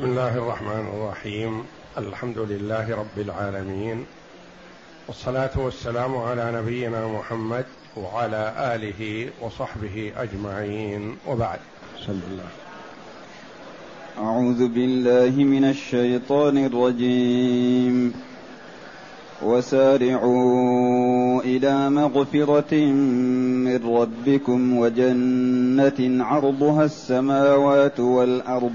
بسم الله الرحمن الرحيم. الحمد لله رب العالمين. والصلاة والسلام على نبينا محمد وعلى آله وصحبه أجمعين. وبعد. صلى الله. أعوذ بالله من الشيطان الرجيم. وسارعوا إلى مغفرة من ربكم وجنة عرضها السماوات والأرض.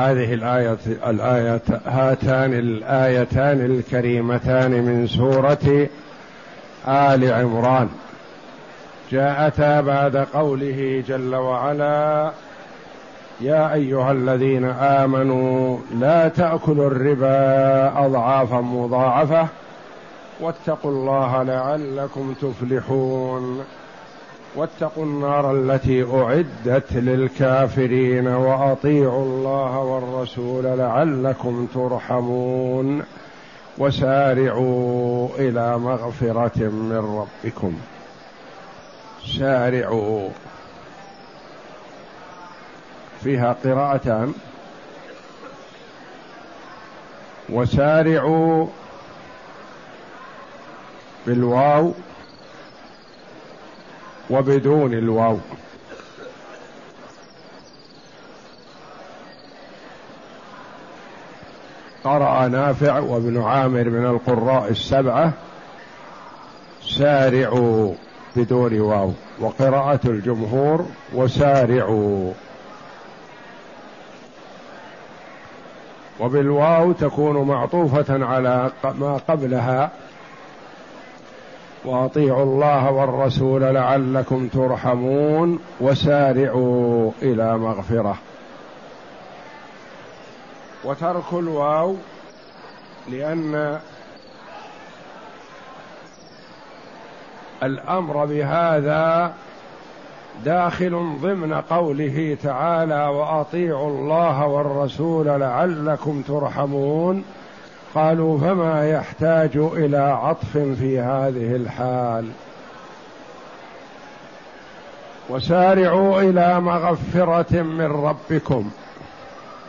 هذه الآية الآية هاتان الآيتان الكريمتان من سورة آل عمران. جاءتا بعد قوله جل وعلا يا أيها الذين آمنوا لا تأكلوا الربا أضعافا مضاعفة واتقوا الله لعلكم تفلحون. واتقوا النار التي أعدت للكافرين وأطيعوا الله والرسول لعلكم ترحمون وسارعوا إلى مغفرة من ربكم. سارعوا. فيها قراءتان. وسارعوا بالواو. وبدون الواو. قرأ نافع وابن عامر من القراء السبعة سارعوا بدون واو. وقراءة الجمهور وسارعوا. وبالواو تكون معطوفة على ما قبلها واطيعوا الله والرسول لعلكم ترحمون وسارعوا إلى مغفرة. وترك الواو لأن الأمر بهذا داخل ضمن قوله تعالى وأطيعوا الله والرسول لعلكم ترحمون قالوا فما يحتاج إلى عطف في هذه الحال. وسارعوا إلى مغفرة من ربكم.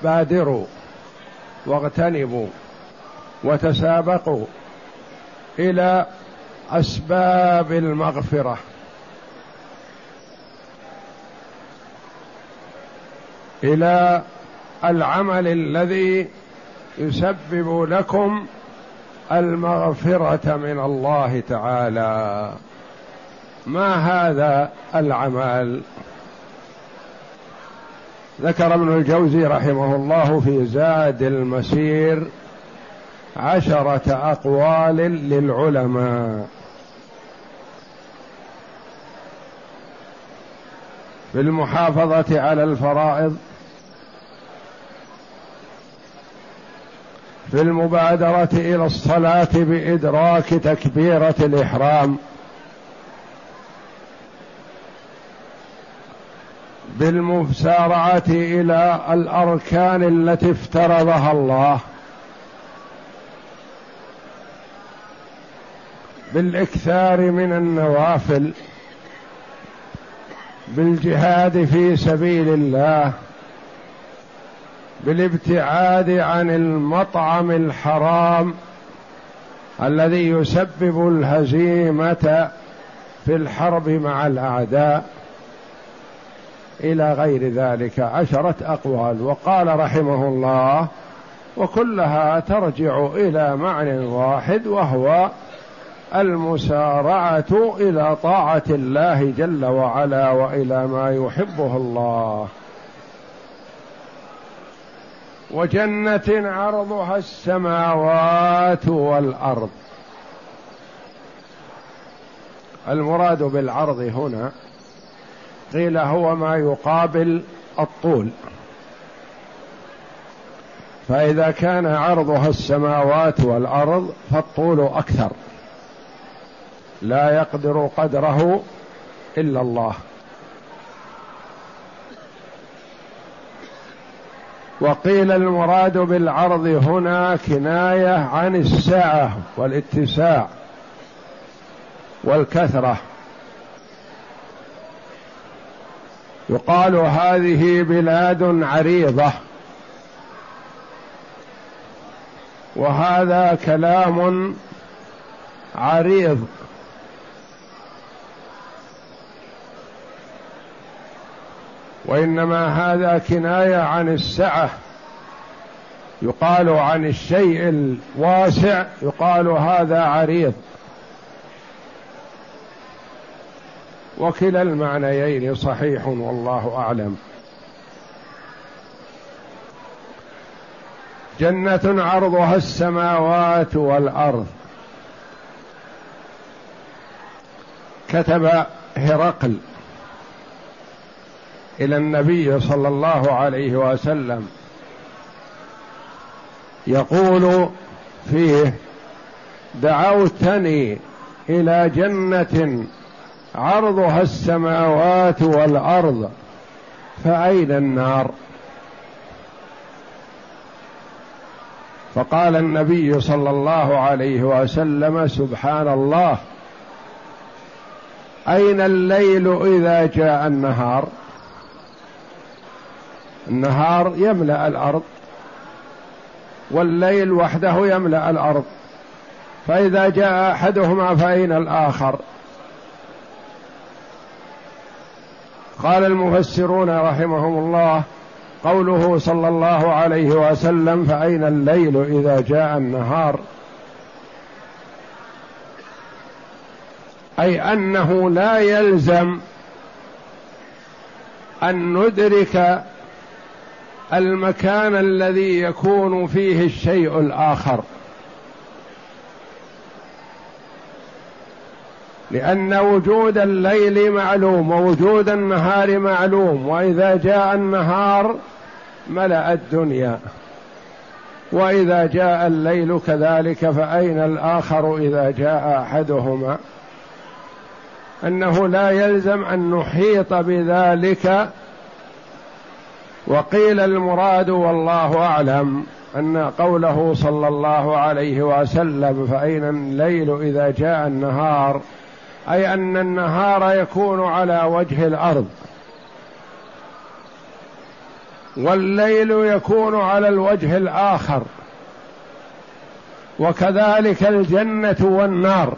بادروا واغتنموا وتسابقوا إلى أسباب المغفرة. إلى العمل الذي يسبب لكم المغفرة من الله تعالى. ما هذا العمل؟ ذكر ابن الجوزي رحمه الله في زاد المسير عشرة أقوال للعلماء. بالمحافظه على الفرائض في المبادرة إلى الصلاة بإدراك تكبيرة الإحرام. بالمسارعة إلى الأركان التي افترضها الله. بالإكثار من النوافل. بالجهاد في سبيل الله. بالابتعاد عن المطعم الحرام الذي يسبب الهزيمة في الحرب مع الأعداء إلى غير ذلك. عشرة أقوال. وقال رحمه الله وكلها ترجع إلى معنى واحد وهو المسارعة إلى طاعة الله جل وعلا وإلى ما يحبه الله. وجنة عرضها السماوات والأرض. المراد بالعرض هنا قيل هو ما يقابل الطول. فإذا كان عرضها السماوات والأرض فالطول أكثر. لا يقدر قدره إلا الله. وقيل المراد بالعرض هنا كناية عن السعه والاتساع والكثرة. يقال هذه بلاد عريضة. وهذا كلام عريض. وإنما هذا كناية عن السعة. يقال عن الشيء الواسع يقال هذا عريض. وكلا المعنيين صحيح والله أعلم. جنة عرضها السماوات والأرض. كتب هرقل. إلى النبي صلى الله عليه وسلم. يقول فيه دعوتني إلى جنة عرضها السماوات والأرض فأين النار؟ فقال النبي صلى الله عليه وسلم سبحان الله أين الليل إذا جاء النهار؟ النهار يملأ الأرض والليل وحده يملأ الأرض. فإذا جاء أحدهما فأين الآخر؟ قال المفسرون رحمهم الله قوله صلى الله عليه وسلم فأين الليل إذا جاء النهار؟ أي أنه لا يلزم أن ندرك المكان الذي يكون فيه الشيء الآخر. لأن وجود الليل معلوم ووجود النهار معلوم وإذا جاء النهار ملأ الدنيا. وإذا جاء الليل كذلك فأين الآخر إذا جاء أحدهما؟ أنه لا يلزم أن نحيط بذلك وقيل المراد والله أعلم أن قوله صلى الله عليه وسلم فأين الليل إذا جاء النهار؟ أي أن النهار يكون على وجه الأرض. والليل يكون على الوجه الآخر. وكذلك الجنة والنار.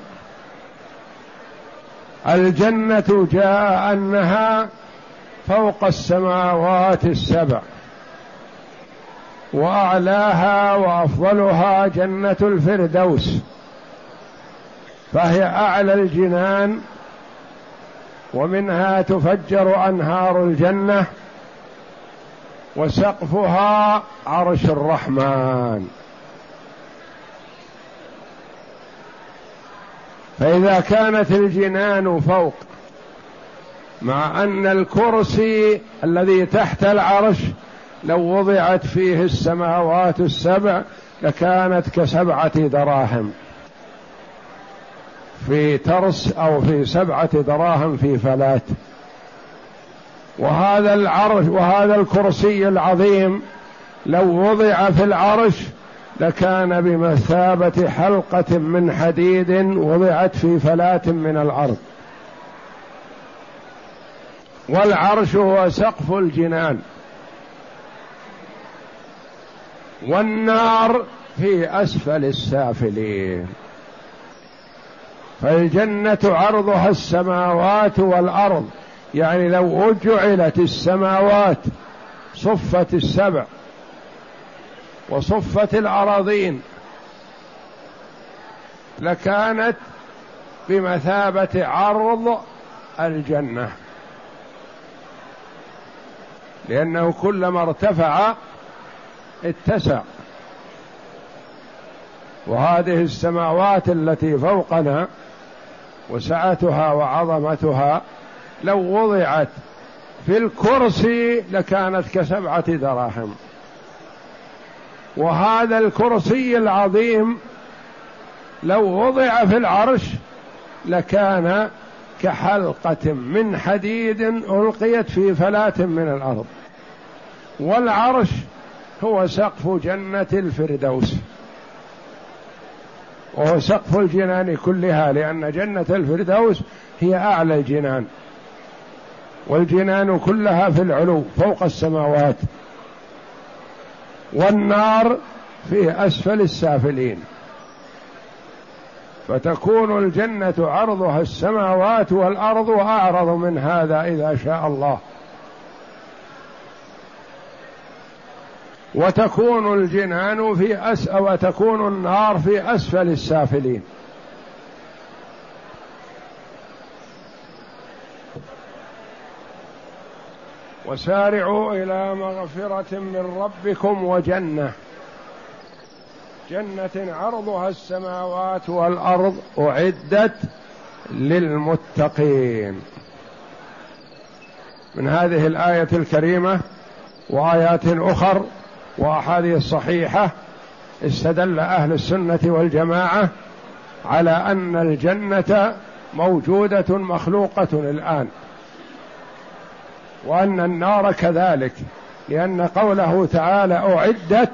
الجنة جاء أنها فوق السماوات السبع. وأعلاها وأفضلها جنة الفردوس. فهي أعلى الجنان ومنها تفجر أنهار الجنة وسقفها عرش الرحمن. فإذا كانت الجنان فوق مع أن الكرسي الذي تحت العرش لو وضعت فيه السماوات السبع لكانت كسبعة دراهم. في ترس أو في سبعة دراهم في فلات. وهذا العرش وهذا الكرسي العظيم لو وضع في العرش لكان بمثابة حلقة من حديد وضعت في فلات من الأرض. والعرش هو سقف الجنان. والنار في أسفل السافلين. فالجنة عرضها السماوات والأرض. يعني لو جعلت السماوات صفت السبع وصفت الأراضين لكانت بمثابة عرض الجنة. لأنه كلما ارتفع اتسع. وهذه السماوات التي فوقنا وسعتها وعظمتها لو وضعت في الكرسي لكانت كسبعة دراهم. وهذا الكرسي العظيم لو وضع في العرش لكان كحلقة من حديد ألقيت في فلاة من الأرض. والعرش هو سقف جنة الفردوس. وهو سقف الجنان كلها لأن جنة الفردوس هي أعلى الجنان. والجنان كلها في العلو فوق السماوات. والنار في أسفل السافلين. فتكون الجنة عرضها السماوات والأرض وأعرض من هذا إذا شاء الله. وتكون الجنان في أس وتكون النار في أسفل السافلين. وسارعوا إلى مغفرة من ربكم وجنة. جنة عرضها السماوات والأرض أعدت للمتقين. من هذه الآية الكريمة وآيات أخر وأحاديث صحيحة استدل أهل السنة والجماعة على أن الجنة موجودة مخلوقة الآن وأن النار كذلك لأن قوله تعالى أعدت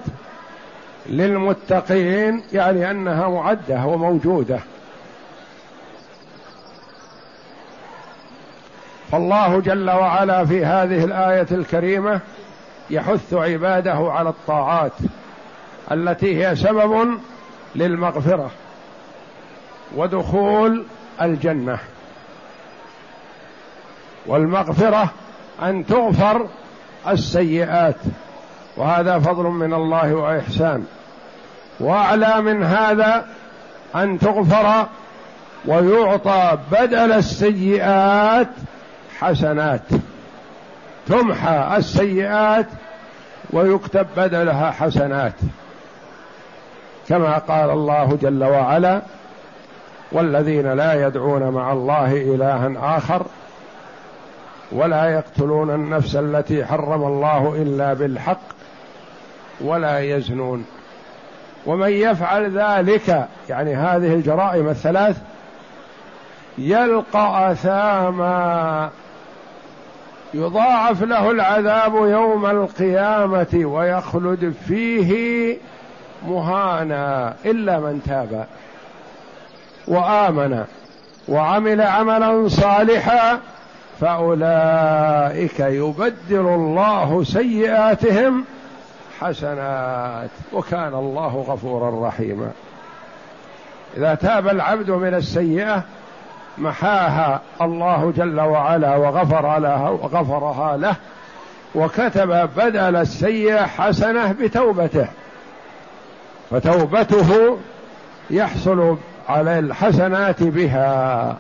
للمتقين يعني أنها معدة وموجوده فالله جل وعلا في هذه الآية الكريمة يحث عباده على الطاعات التي هي سبب للمغفرة ودخول الجنة. والمغفرة أن تغفر السيئات وهذا فضل من الله وإحسان. وأعلى من هذا أن تغفر ويعطى بدل السيئات حسنات. تمحى السيئات ويكتب بدلها حسنات. كما قال الله جل وعلا والذين لا يدعون مع الله إلها آخر ولا يقتلون النفس التي حرم الله إلا بالحق ولا يزنون. ومن يفعل ذلك يعني هذه الجرائم الثلاث يلقى أثاما يضاعف له العذاب يوم القيامة ويخلد فيه مهانا إلا من تاب وآمن وعمل عملا صالحا فأولئك يبدل الله سيئاتهم حسنات وكان الله غفورا رحيما. إذا تاب العبد من السيئة محاها الله جل وعلا وغفر لها وغفرها له وكتب بدل السيئة حسنة بتوبته. فتوبته يحصل على الحسنات بها.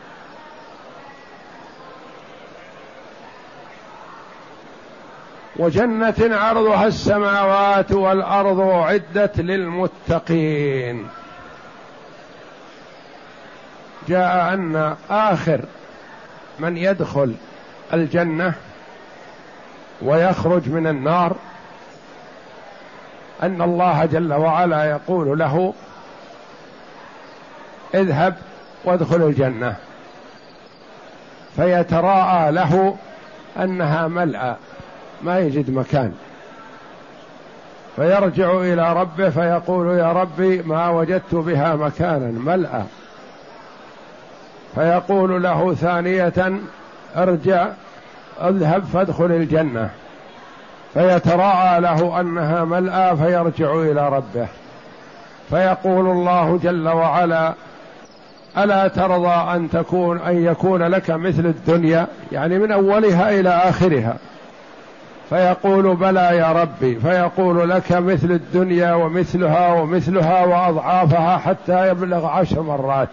وجنة عرضها السماوات والأرض أعدت للمتقين. جاء أن آخر من يدخل الجنة ويخرج من النار أن الله جل وعلا يقول له اذهب وادخل الجنة. فيتراءى له أنها ملأى. ما يجد مكان. فيرجع إلى ربه فيقول يا ربي ما وجدت بها مكانا ملأى. فيقول له ثانية ارجع اذهب فادخل الجنة. فيتراءى له أنها ملأى فيرجع إلى ربه. فيقول الله جل وعلا ألا ترضى أن تكون أن يكون لك مثل الدنيا يعني من أولها إلى آخرها. فيقول بلى يا ربي فيقول لك مثل الدنيا ومثلها ومثلها وأضعافها حتى يبلغ عشر مرات.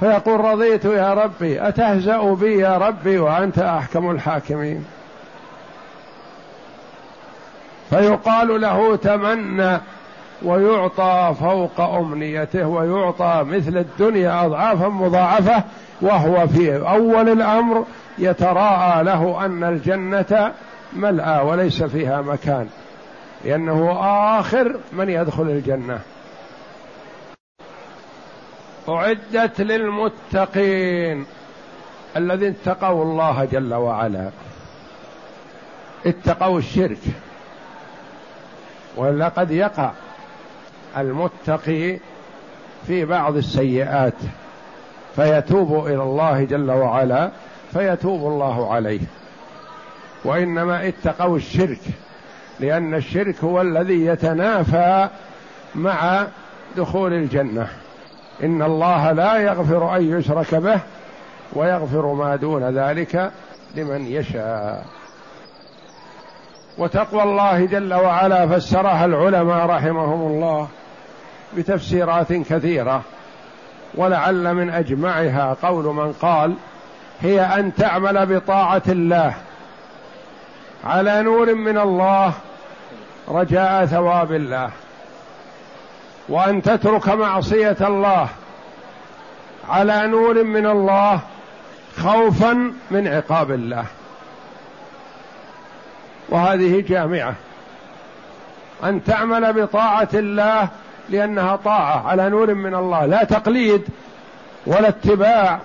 فيقول رضيت يا ربي أتهزأ بي يا ربي وأنت أحكم الحاكمين. فيقال له تمنى ويعطى فوق أمنيته ويعطى مثل الدنيا اضعافا مضاعفة وهو في أول الأمر يتراءى له أن الجنة ملأى وليس فيها مكان لأنه آخر من يدخل الجنة. أعدت للمتقين الذين اتقوا الله جل وعلا. اتقوا الشرك. ولقد يقع المتقي في بعض السيئات فيتوب إلى الله جل وعلا فيتوب الله عليه. وإنما اتقوا الشرك لأن الشرك هو الذي يتنافى مع دخول الجنة. إن الله لا يغفر أن يشرك به ويغفر ما دون ذلك لمن يشاء. وتقوى الله جل وعلا فسرها العلماء رحمهم الله. بتفسيرات كثيرة ولعل من أجمعها قول من قال هي أن تعمل بطاعة الله على نور من الله رجاء ثواب الله وأن تترك معصية الله على نور من الله خوفا من عقاب الله. وهذه جامعة. أن تعمل بطاعة الله لأنها طاعة على نور من الله لا تقليد ولا اتباع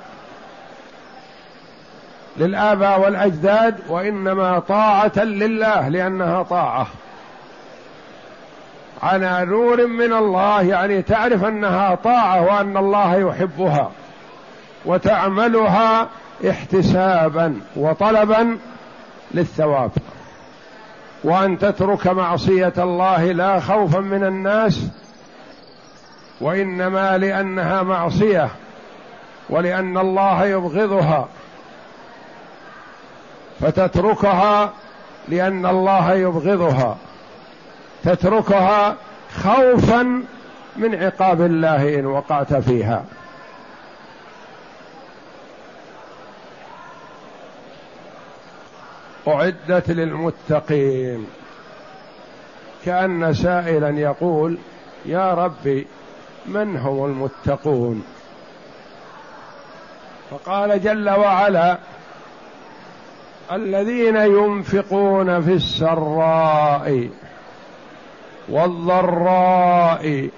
للآباء والأجداد وإنما طاعة لله لأنها طاعة. على نور من الله يعني تعرف أنها طاعة وأن الله يحبها وتعملها احتسابا وطلبا للثواب. وأن تترك معصية الله لا خوفا من الناس وإنما لأنها معصية ولأن الله يبغضها فتتركها لأن الله يبغضها تتركها خوفا من عقاب الله إن وقعت فيها. أعدت للمتقين كأن سائلا يقول يا ربي من هم المتقون؟ فقال جل وعلا الذين ينفقون في السراء والضراء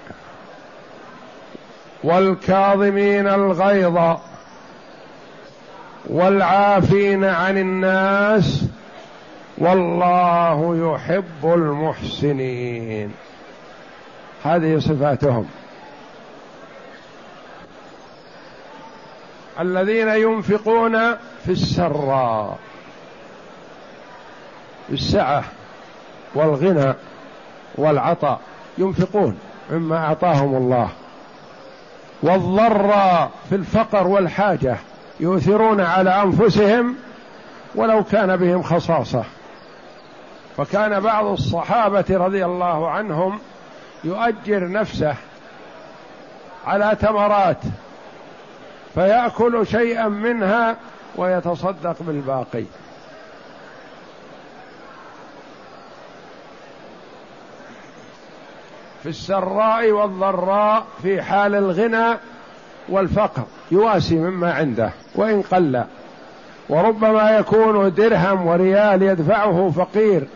والكاظمين الغيظ والعافين عن الناس والله يحب المحسنين. هذه صفاتهم. الذين ينفقون في السراء السعة والغنى والعطاء ينفقون مما أعطاهم الله. والضراء في الفقر والحاجة يؤثرون على أنفسهم ولو كان بهم خصاصة. فكان بعض الصحابة رضي الله عنهم يؤجر نفسه على تمرات فيأكل شيئا منها ويتصدق بالباقي. في السراء والضراء في حال الغنى والفقر يواسي مما عنده وإن قل. وربما يكون درهم وريال يدفعه فقير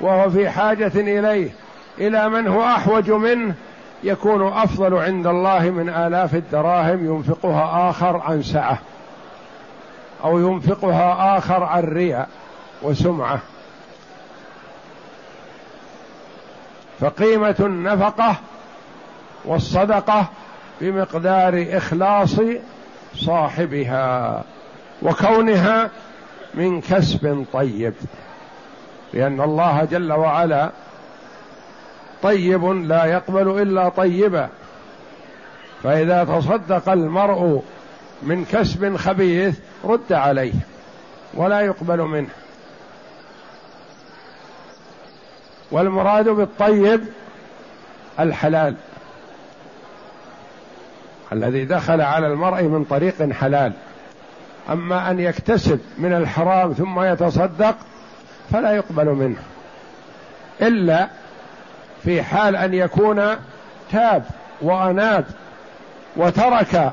وهو في حاجة إليه إلى من هو أحوج منه يكون أفضل عند الله من آلاف الدراهم ينفقها آخر عن سعة. أو ينفقها آخر عن رياء وسمعة. فقيمة النفقة والصدقة بمقدار إخلاص صاحبها وكونها من كسب طيب. لأن الله جل وعلا طيب لا يقبل إلا طيبا. فإذا تصدق المرء من كسب خبيث رد عليه ولا يقبل منه. والمراد بالطيب الحلال الذي دخل على المرء من طريق حلال. أما أن يكتسب من الحرام ثم يتصدق فلا يقبل منه. إلا في حال أن يكون تاب وأناب وترك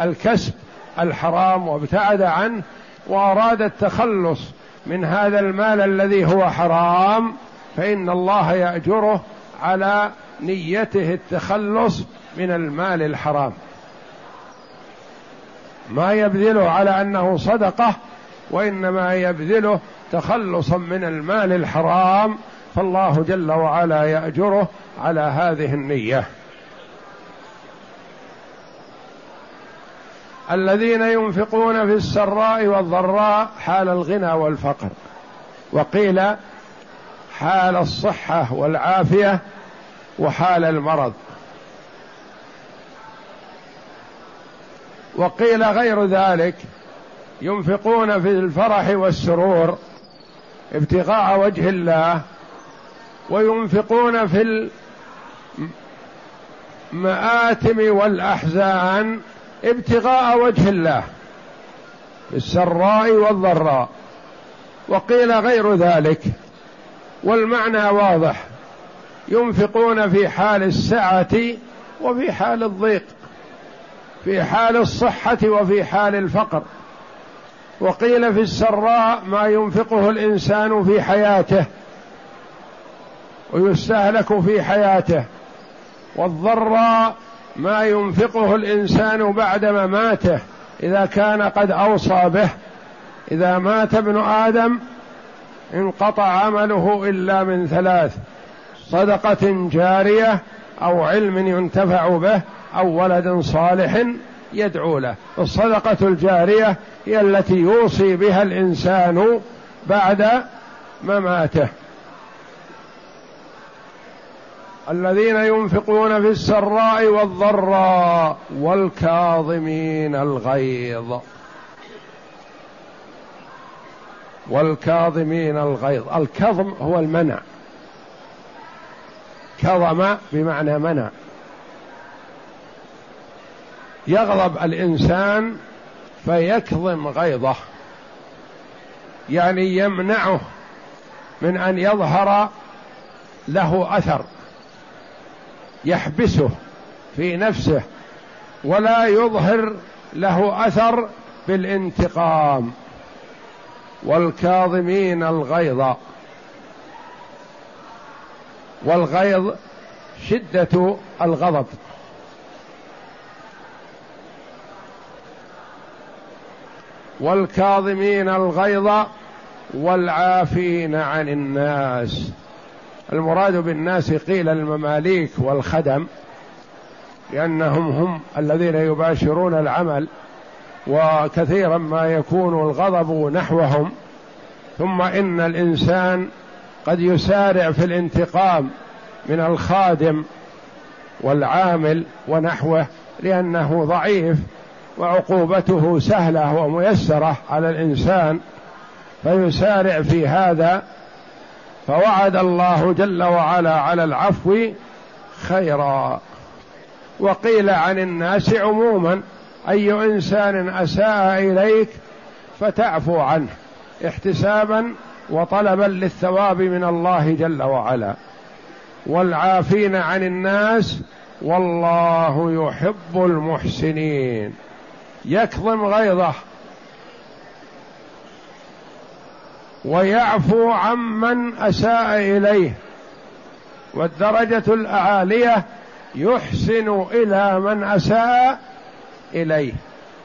الكسب الحرام وابتعد عنه وأراد التخلص من هذا المال الذي هو حرام فإن الله يأجره على نيته التخلص من المال الحرام. ما يبذله على أنه صدقة وإنما يبذله تخلصا من المال الحرام فالله جل وعلا يأجره على هذه النية. الذين ينفقون في السراء والضراء حال الغنى والفقر وقيل حال الصحة والعافية وحال المرض. وقيل غير ذلك ينفقون في الفرح والسرور ابتغاء وجه الله وينفقون في المآتم والأحزان ابتغاء وجه الله في السراء والضراء. وقيل غير ذلك. والمعنى واضح. ينفقون في حال السعة وفي حال الضيق. في حال الصحة وفي حال الفقر. وقيل في السراء ما ينفقه الإنسان في حياته. ويستهلك في حياته والضراء ما ينفقه الإنسان بعد مماته إذا كان قد أوصى به. إذا مات ابن آدم انقطع عمله إلا من ثلاث صدقة جارية أو علم ينتفع به أو ولد صالح يدعو له. الصدقة الجارية هي التي يوصي بها الإنسان بعد مماته. الذين ينفقون في السراء والضراء والكاظمين الغيظ. والكاظمين الغيظ. الكظم هو المنع. كظم بمعنى منع. يغضب الإنسان فيكظم غيظه. يعني يمنعه من أن يظهر له أثر. يحبسه في نفسه ولا يظهر له أثر بالانتقام والكاظمين الغيظ. والغيظ شدة الغضب. والكاظمين الغيظ والعافين عن الناس. المراد بالناس قيل المماليك والخدم لأنهم هم الذين يباشرون العمل وكثيرا ما يكون الغضب نحوهم ثم إن الإنسان قد يسارع في الانتقام من الخادم والعامل ونحوه لأنه ضعيف وعقوبته سهلة وميسرة على الإنسان فيسارع في هذا فوعد الله جل وعلا على العفو خيرا. وقيل عن الناس عموما أي إنسان أساء إليك فتعفو عنه احتسابا وطلبا للثواب من الله جل وعلا. والعافين عن الناس والله يحب المحسنين. يكظم غيظه. ويعفو عمن أساء إليه. والدرجة الاعاليه يحسن إلى من أساء إليه.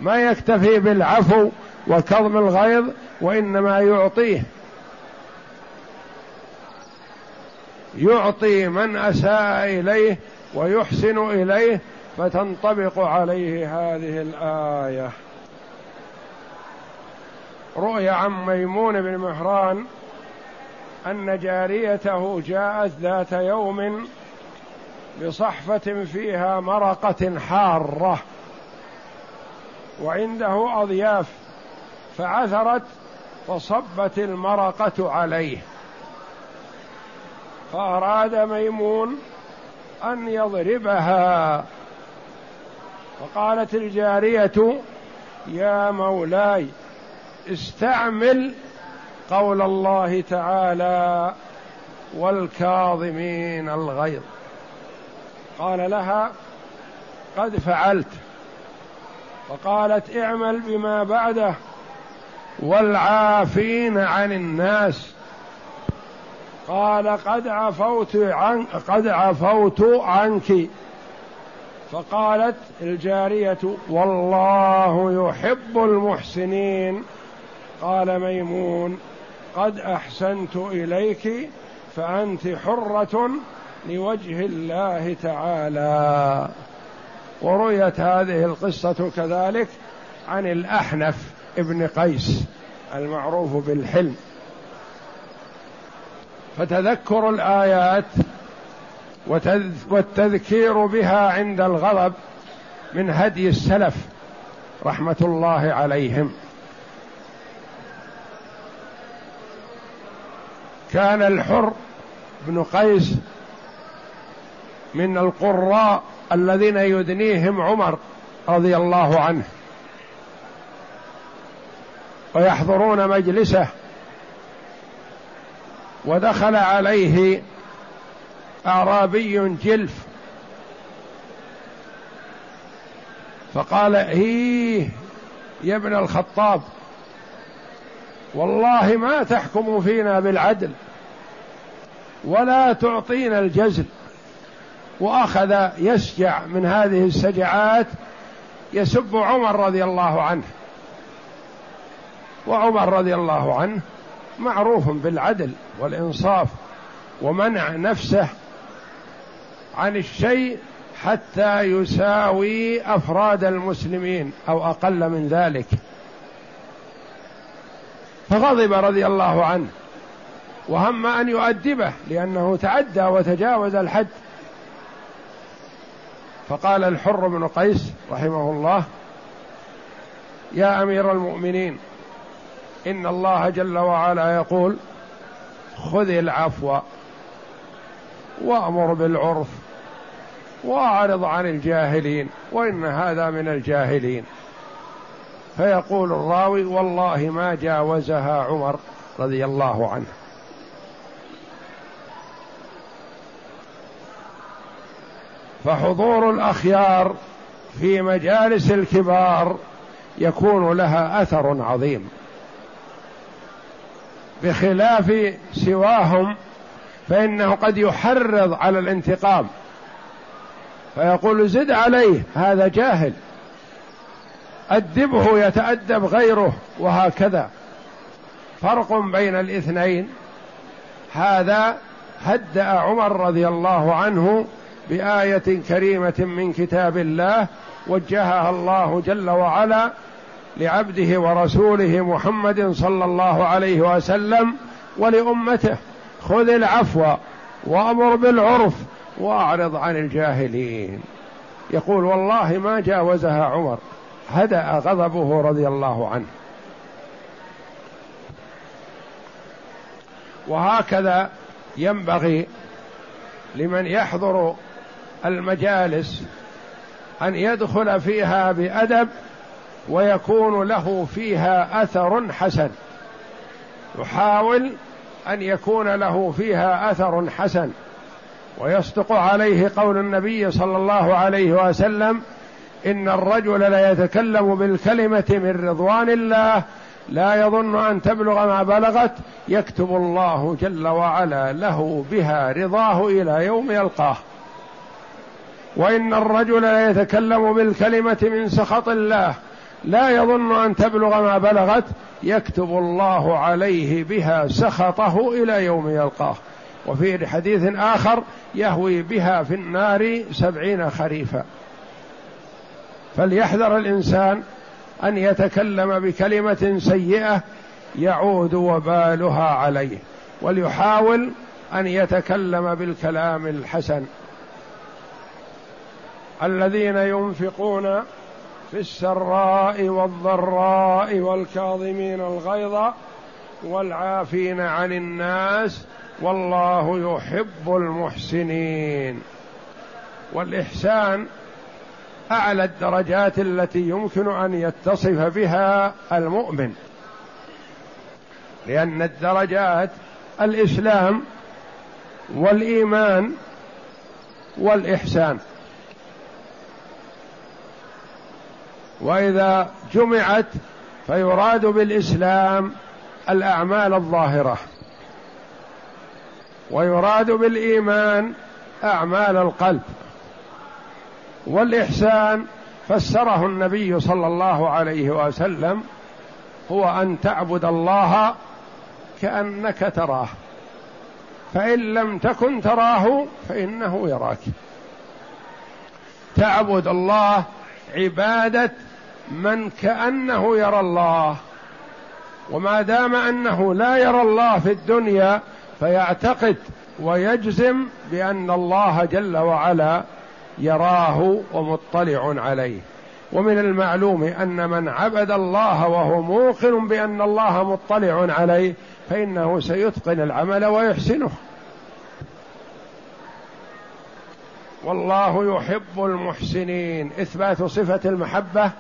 ما يكتفي بالعفو وكظم الغيظ وإنما يعطيه. يعطي من أساء إليه ويحسن إليه. فتنطبق عليه هذه الآية. روي عن ميمون بن مهران أن جاريته جاءت ذات يوم بصحفة فيها مرقة حارة وعنده أضياف فعثرت فصبت المرقة عليه. فأراد ميمون أن يضربها. فقالت الجارية يا مولاي استعمل قول الله تعالى والكاظمين الغيظ. قال لها قد فعلت. فقالت اعمل بما بعده والعافين عن الناس. قال قد عفوت عن قد عفوت عنك. فقالت الجارية والله يحب المحسنين. قال ميمون قد أحسنت إليك فأنت حرة لوجه الله تعالى. ورويت هذه القصة كذلك عن الأحنف ابن قيس المعروف بالحلم. فتذكر الآيات والتذكير بها عند الغضب من هدي السلف رحمة الله عليهم. كان الحر بن قيس من القراء الذين يدنيهم عمر رضي الله عنه. ويحضرون مجلسه ودخل عليه أعرابي جلف. فقال هيه يا ابن الخطاب والله ما تحكم فينا بالعدل ولا تعطينا الجزل. وأخذ يسجع من هذه السجعات يسب عمر رضي الله عنه. وعمر رضي الله عنه معروف بالعدل والإنصاف ومنع نفسه عن الشيء حتى يساوي أفراد المسلمين أو أقل من ذلك. فغضب رضي الله عنه وهم أن يؤدبه لأنه تعدى وتجاوز الحد. فقال الحر بن قيس رحمه الله يا أمير المؤمنين إن الله جل وعلا يقول خذ العفو وأمر بالعرف وأعرض عن الجاهلين وإن هذا من الجاهلين. فيقول الراوي والله ما جاوزها عمر رضي الله عنه. فحضور الأخيار في مجالس الكبار يكون لها أثر عظيم. بخلاف سواهم فإنه قد يحرض على الانتقام. فيقول زد عليه هذا جاهل. أدبه يتأدب غيره وهكذا. فرق بين الاثنين. هذا هدأ عمر رضي الله عنه بآية كريمة من كتاب الله وجهها الله جل وعلا لعبده ورسوله محمد صلى الله عليه وسلم ولأمته. خذ العفو وأمر بالعرف وأعرض عن الجاهلين. يقول والله ما جاوزها عمر. هدأ غضبه رضي الله عنه. وهكذا ينبغي لمن يحضر المجالس أن يدخل فيها بأدب ويكون له فيها أثر حسن. يحاول أن يكون له فيها أثر حسن. ويصدق عليه قول النبي صلى الله عليه وسلم إن الرجل ليتكلم بالكلمة من رضوان الله لا يظن أن تبلغ ما بلغت يكتب الله جل وعلا له بها رضاه إلى يوم يلقاه. وإن الرجل ليتكلم بالكلمة من سخط الله لا يظن أن تبلغ ما بلغت يكتب الله عليه بها سخطه إلى يوم يلقاه. وفي حديث آخر يهوي بها في النار سبعين خريفا. فليحذر الإنسان أن يتكلم بكلمة سيئة يعود وبالها عليه وليحاول أن يتكلم بالكلام الحسن. الذين ينفقون في السراء والضراء والكاظمين الغيظ والعافين عن الناس والله يحب المحسنين. والإحسان أعلى الدرجات التي يمكن أن يتصف بها المؤمن. لأن الدرجات الإسلام والإيمان والإحسان. وإذا جمعت فيراد بالإسلام الأعمال الظاهرة. ويراد بالإيمان أعمال القلب. والإحسان فسره النبي صلى الله عليه وسلم هو أن تعبد الله كأنك تراه. فإن لم تكن تراه فإنه يراك. تعبد الله عبادة من كأنه يرى الله. وما دام أنه لا يرى الله في الدنيا فيعتقد ويجزم بأن الله جل وعلا يراه ومطلع عليه. ومن المعلوم أن من عبد الله وهو موقن بأن الله مطلع عليه فإنه سيتقن العمل ويحسنه. والله يحب المحسنين. إثبات صفة المحبة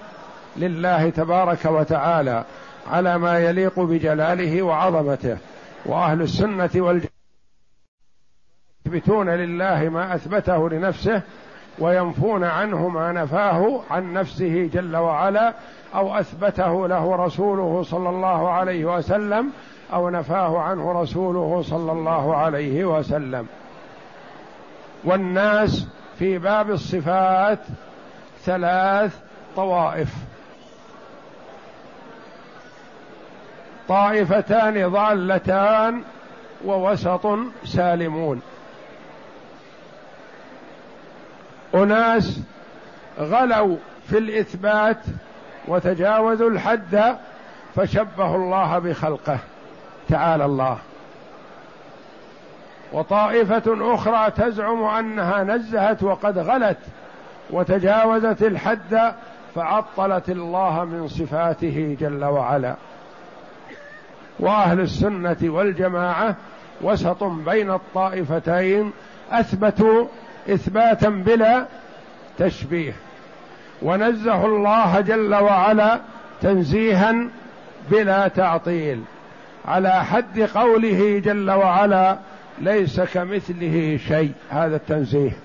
لله تبارك وتعالى على ما يليق بجلاله وعظمته. وأهل السنة والجماعة يثبتون لله ما أثبته لنفسه وينفون عنه ما نفاه عن نفسه جل وعلا أو أثبته له رسوله صلى الله عليه وسلم أو نفاه عنه رسوله صلى الله عليه وسلم. والناس في باب الصفات ثلاث طوائف. طائفتان ضالتان ووسط سالمون. أناس غلوا في الإثبات وتجاوزوا الحد فشبهوا الله بخلقه. تعالى الله. وطائفة أخرى تزعم أنها نزهت وقد غلت وتجاوزت الحد فعطلت الله من صفاته جل وعلا. وأهل السنة والجماعة وسط بين الطائفتين أثبتوا إثباتا بلا تشبيه. ونزه الله جل وعلا تنزيها بلا تعطيل. على حد قوله جل وعلا ليس كمثله شيء. هذا التنزيه.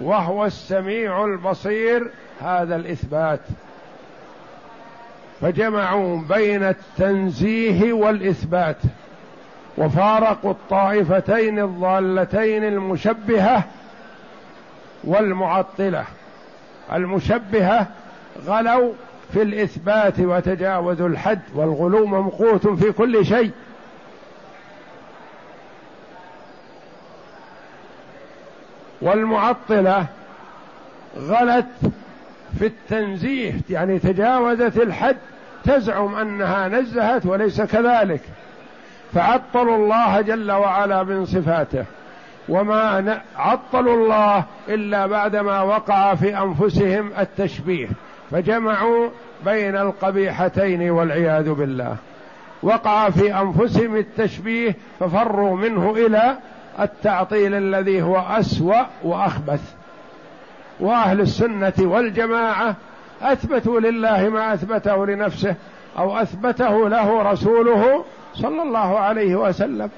وهو السميع البصير. هذا الإثبات. فجمعوا بين التنزيه والإثبات. وفارقوا الطائفتين الضالتين المشبهة والمعطلة المشبهة غلوا في الإثبات وتجاوزوا الحد والغلو ممقوت في كل شيء. والمعطلة غلت في التنزيه يعني تجاوزت الحد تزعم أنها نزهت وليس كذلك. فعطلوا الله جل وعلا من صفاته. وما عطلوا الله إلا بعدما وقع في أنفسهم التشبيه فجمعوا بين القبيحتين والعياذ بالله. وقع في أنفسهم التشبيه ففروا منه إلى التعطيل الذي هو أسوأ وأخبث. وأهل السنة والجماعة أثبتوا لله ما أثبته لنفسه أو أثبته له رسوله صلى الله عليه وسلم.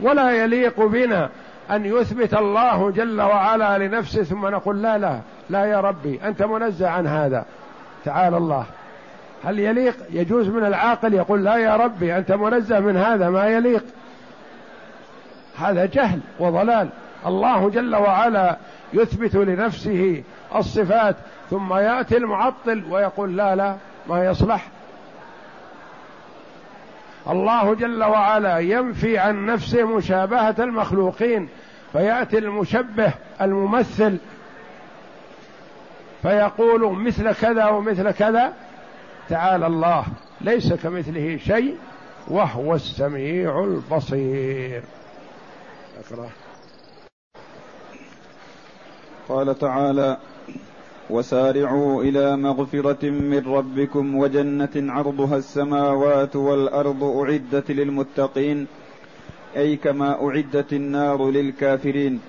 ولا يليق بنا أن يثبت الله جل وعلا لنفسه ثم نقول لا لا لا يا ربي أنت منزه عن هذا. تعالى الله. هل يليق؟ يجوز من العاقل يقول لا يا ربي أنت منزه من هذا ما يليق. هذا جهل وضلال. الله جل وعلا يثبت لنفسه الصفات ثم يأتي المعطل ويقول لا لا ما يصلح. الله جل وعلا ينفي عن نفسه مشابهة المخلوقين فيأتي المشبه الممثل فيقول مثل كذا ومثل كذا تعالى الله ليس كمثله شيء وهو السميع البصير. أقرأ. قال تعالى وسارعوا إلى مغفرة من ربكم وجنة عرضها السماوات والأرض أعدت للمتقين أي كما أعدت النار للكافرين.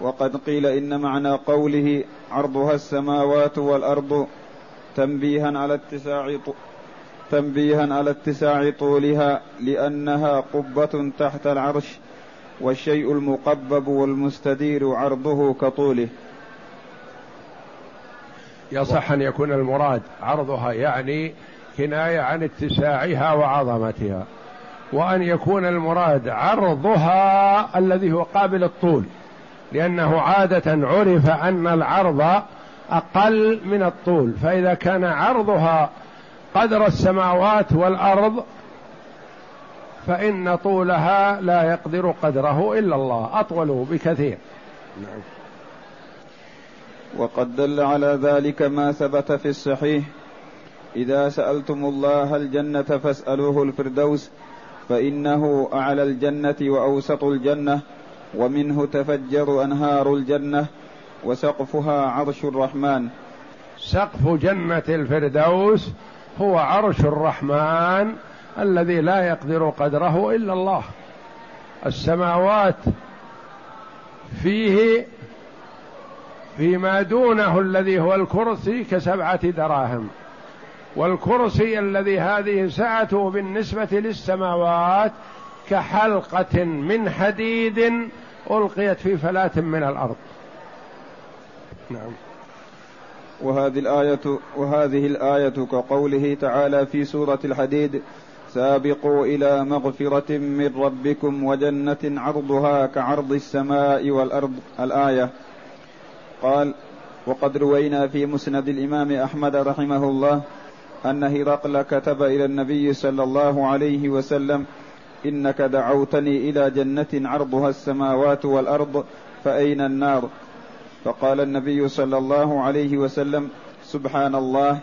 وقد قيل إن معنى قوله عرضها السماوات والأرض تنبيها على اتساع تنبيها على اتساع طولها لأنها قبة تحت العرش والشيء المقبب والمستدير عرضه كطوله. يصح أن يكون المراد عرضها يعني كناية عن اتساعها وعظمتها وأن يكون المراد عرضها الذي هو قابل الطول لأنه عادة عرف أن العرض أقل من الطول فإذا كان عرضها قدر السماوات والأرض فإن طولها لا يقدر قدره إلا الله أطول بكثير. نعم. وقد دل على ذلك ما ثبت في الصحيح. إذا سألتم الله الجنة فاسألوه الفردوس فإنه أعلى الجنة وأوسط الجنة ومنه تفجر أنهار الجنة وسقفها عرش الرحمن. سقف جنة الفردوس هو عرش الرحمن الذي لا يقدر قدره إلا الله. السماوات فيه فيما دونه الذي هو الكرسي كسبعة دراهم. والكرسي الذي هذه سعته بالنسبة للسماوات كحلقة من حديد ألقيت في فلاة من الأرض. نعم. وهذه الآية وهذه الآية كقوله تعالى في سورة الحديد سابقوا إلى مغفرة من ربكم وجنة عرضها كعرض السماء والأرض. الآية قال وقد روينا في مسند الإمام أحمد رحمه الله أن هرقل كتب إلى النبي صلى الله عليه وسلم إنك دعوتني إلى جنة عرضها السماوات والأرض فأين النار؟ فقال النبي صلى الله عليه وسلم سبحان الله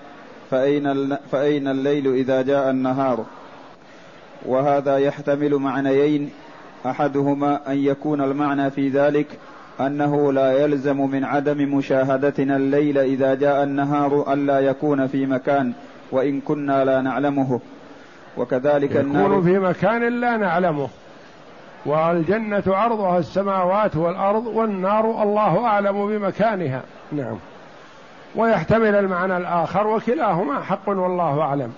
فأين, فأين الليل إذا جاء النهار؟ وهذا يحتمل معنيين أحدهما أن يكون المعنى في ذلك أنه لا يلزم من عدم مشاهدتنا الليل إذا جاء النهار ألا يكون في مكان وإن كنا لا نعلمه. وكذلك يكون النار في مكان لا نعلمه. والجنة عرضها السماوات والأرض والنار الله أعلم بمكانها. نعم. ويحتمل المعنى الآخر وكلاهما حق والله أعلم.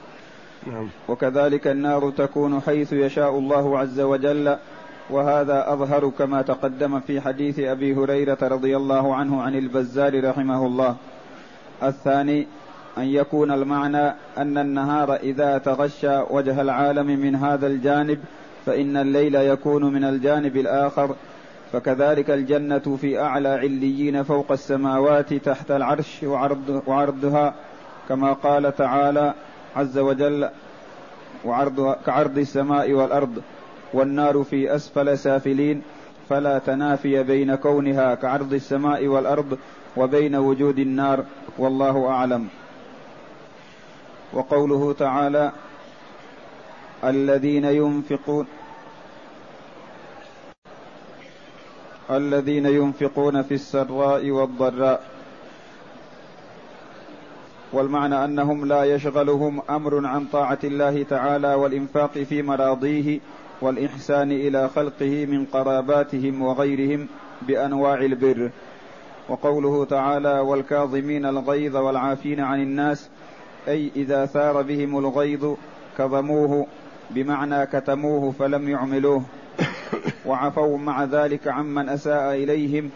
نعم. وكذلك النار تكون حيث يشاء الله عز وجل. وهذا أظهر كما تقدم في حديث أبي هريرة رضي الله عنه عن البزار رحمه الله. الثاني أن يكون المعنى أن النهار إذا تغشى وجه العالم من هذا الجانب فإن الليل يكون من الجانب الآخر فكذلك الجنة في أعلى عليين فوق السماوات تحت العرش وعرض وعرضها كما قال تعالى عز وجل وعرضها كعرض السماء والأرض. والنار في أسفل سافلين فلا تنافي بين كونها كعرض السماء والأرض وبين وجود النار والله أعلم. وقوله تعالى الذين ينفقون الذين ينفقون في السراء والضراء. والمعنى أنهم لا يشغلهم أمر عن طاعة الله تعالى والإنفاق في مراضيه والإحسان إلى خلقه من قراباتهم وغيرهم بأنواع البر. وقوله تعالى والكاظمين الغيظ والعافين عن الناس أي إذا ثار بهم الغيظ كظموه بمعنى كتموه فلم يعملوه. وعفوا مع ذلك عمن أساء إليهم.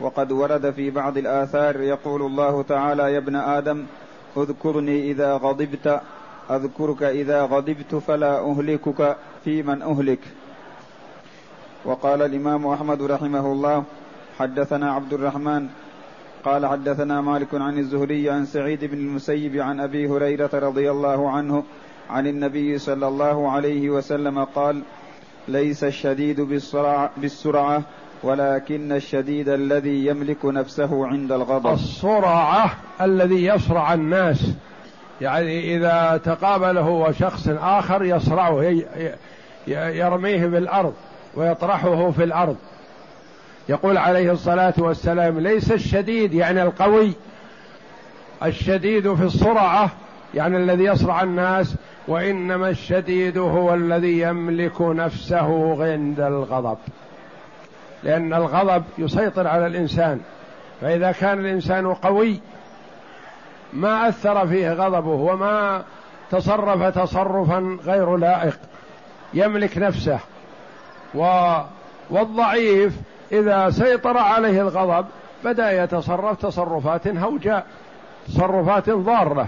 وقد ورد في بعض الآثار يقول الله تعالى يا ابن آدم اذكرني إذا غضبت أذكرك إذا غضبت فلا أهلكك في من أهلك. وقال الإمام أحمد رحمه الله حدثنا عبد الرحمن قال حدثنا مالك عن الزهري عن سعيد بن المسيب عن أبي هريرة رضي الله عنه عن النبي صلى الله عليه وسلم قال ليس الشديد بالسرعة, ولكن الشديد الذي يملك نفسه عند الغضب. السرعة الذي يصرع الناس. يعني إذا تقابله وشخص آخر يصرعه يرميه بالأرض ويطرحه في الأرض. يقول عليه الصلاة والسلام ليس الشديد يعني القوي الشديد في السرعة يعني الذي يصرع الناس وإنما الشديد هو الذي يملك نفسه عند الغضب. لأن الغضب يسيطر على الإنسان فإذا كان الإنسان قوي ما أثر فيه غضبه وما تصرف تصرفا غير لائق. يملك نفسه. و والضعيف إذا سيطر عليه الغضب بدأ يتصرف تصرفات هوجاء تصرفات ضارة.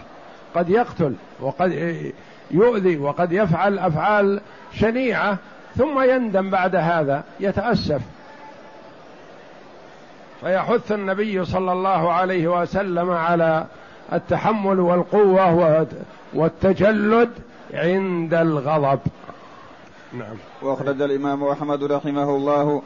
قد يقتل وقد يؤذي وقد يفعل أفعال شنيعة ثم يندم بعد هذا يتأسف. فيحث النبي صلى الله عليه وسلم على التحمل والقوة والتجلد عند الغضب. نعم. وأخرج الإمام أحمد رحمه الله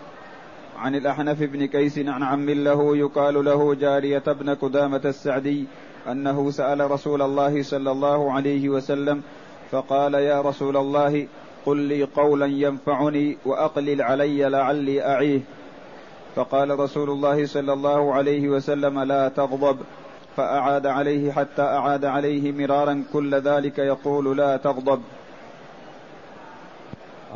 عن الأحنف بن كيس عن عم له يقال له جارية بن قدامة السعدي أنه سأل رسول الله صلى الله عليه وسلم فقال يا رسول الله قل لي قولا ينفعني وأقلل علي لعلي أعيه. فقال رسول الله صلى الله عليه وسلم لا تغضب. فأعاد عليه حتى أعاد عليه مرارا كل ذلك يقول لا تغضب.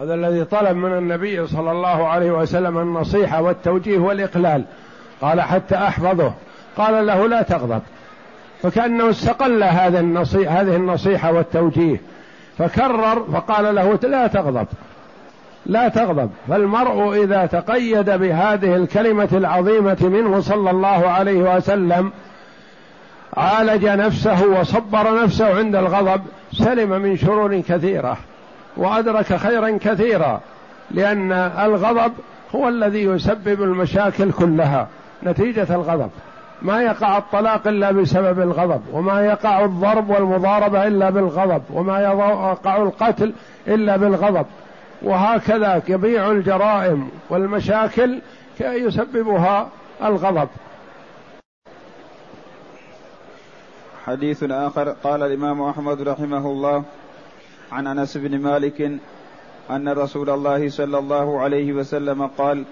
هذا الذي طلب من النبي صلى الله عليه وسلم النصيحة والتوجيه والإقلال. قال حتى أحفظه. قال له لا تغضب. فكأنه استقل هذا النصيحة هذه النصيحة والتوجيه. فكرر فقال له لا تغضب. لا تغضب. فالمرء إذا تقيد بهذه الكلمة العظيمة منه صلى الله عليه وسلم عالج نفسه وصبر نفسه عند الغضب سلم من شرور كثيرة وأدرك خيرا كثيرا لأن الغضب هو الذي يسبب المشاكل كلها نتيجة الغضب. ما يقع الطلاق إلا بسبب الغضب وما يقع الضرب والمضاربة إلا بالغضب وما يقع القتل إلا بالغضب. وهكذا جميع الجرائم والمشاكل يسببها الغضب. حديث آخر. قال الإمام أحمد رحمه الله عن أنس بن مالك أن رسول الله صلى الله عليه وسلم قال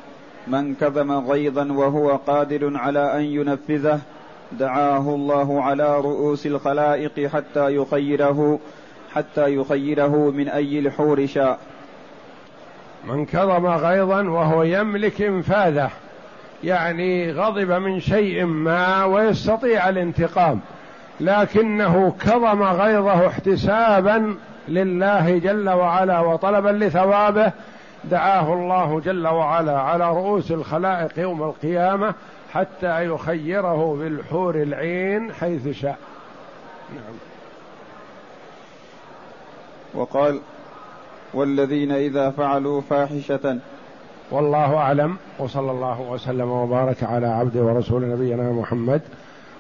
من كظم غيظا وهو قادر على أن ينفذه دعاه الله على رؤوس الخلائق حتى يخيره حتى يخيره من أي الحور شاء. من كظم غيظا وهو يملك انفاذه يعني غضب من شيء ما ويستطيع الانتقام. لكنه كظم غيظه احتسابا لله جل وعلا وطلبا لثوابه. دعاه الله جل وعلا على رؤوس الخلائق يوم القيامة حتى يخيره بالحور العين حيث شاء. نعم. وقال والذين إذا فعلوا فاحشة. والله أعلم. وصلى الله وسلم وبارك على عبده ورسول نبينا محمد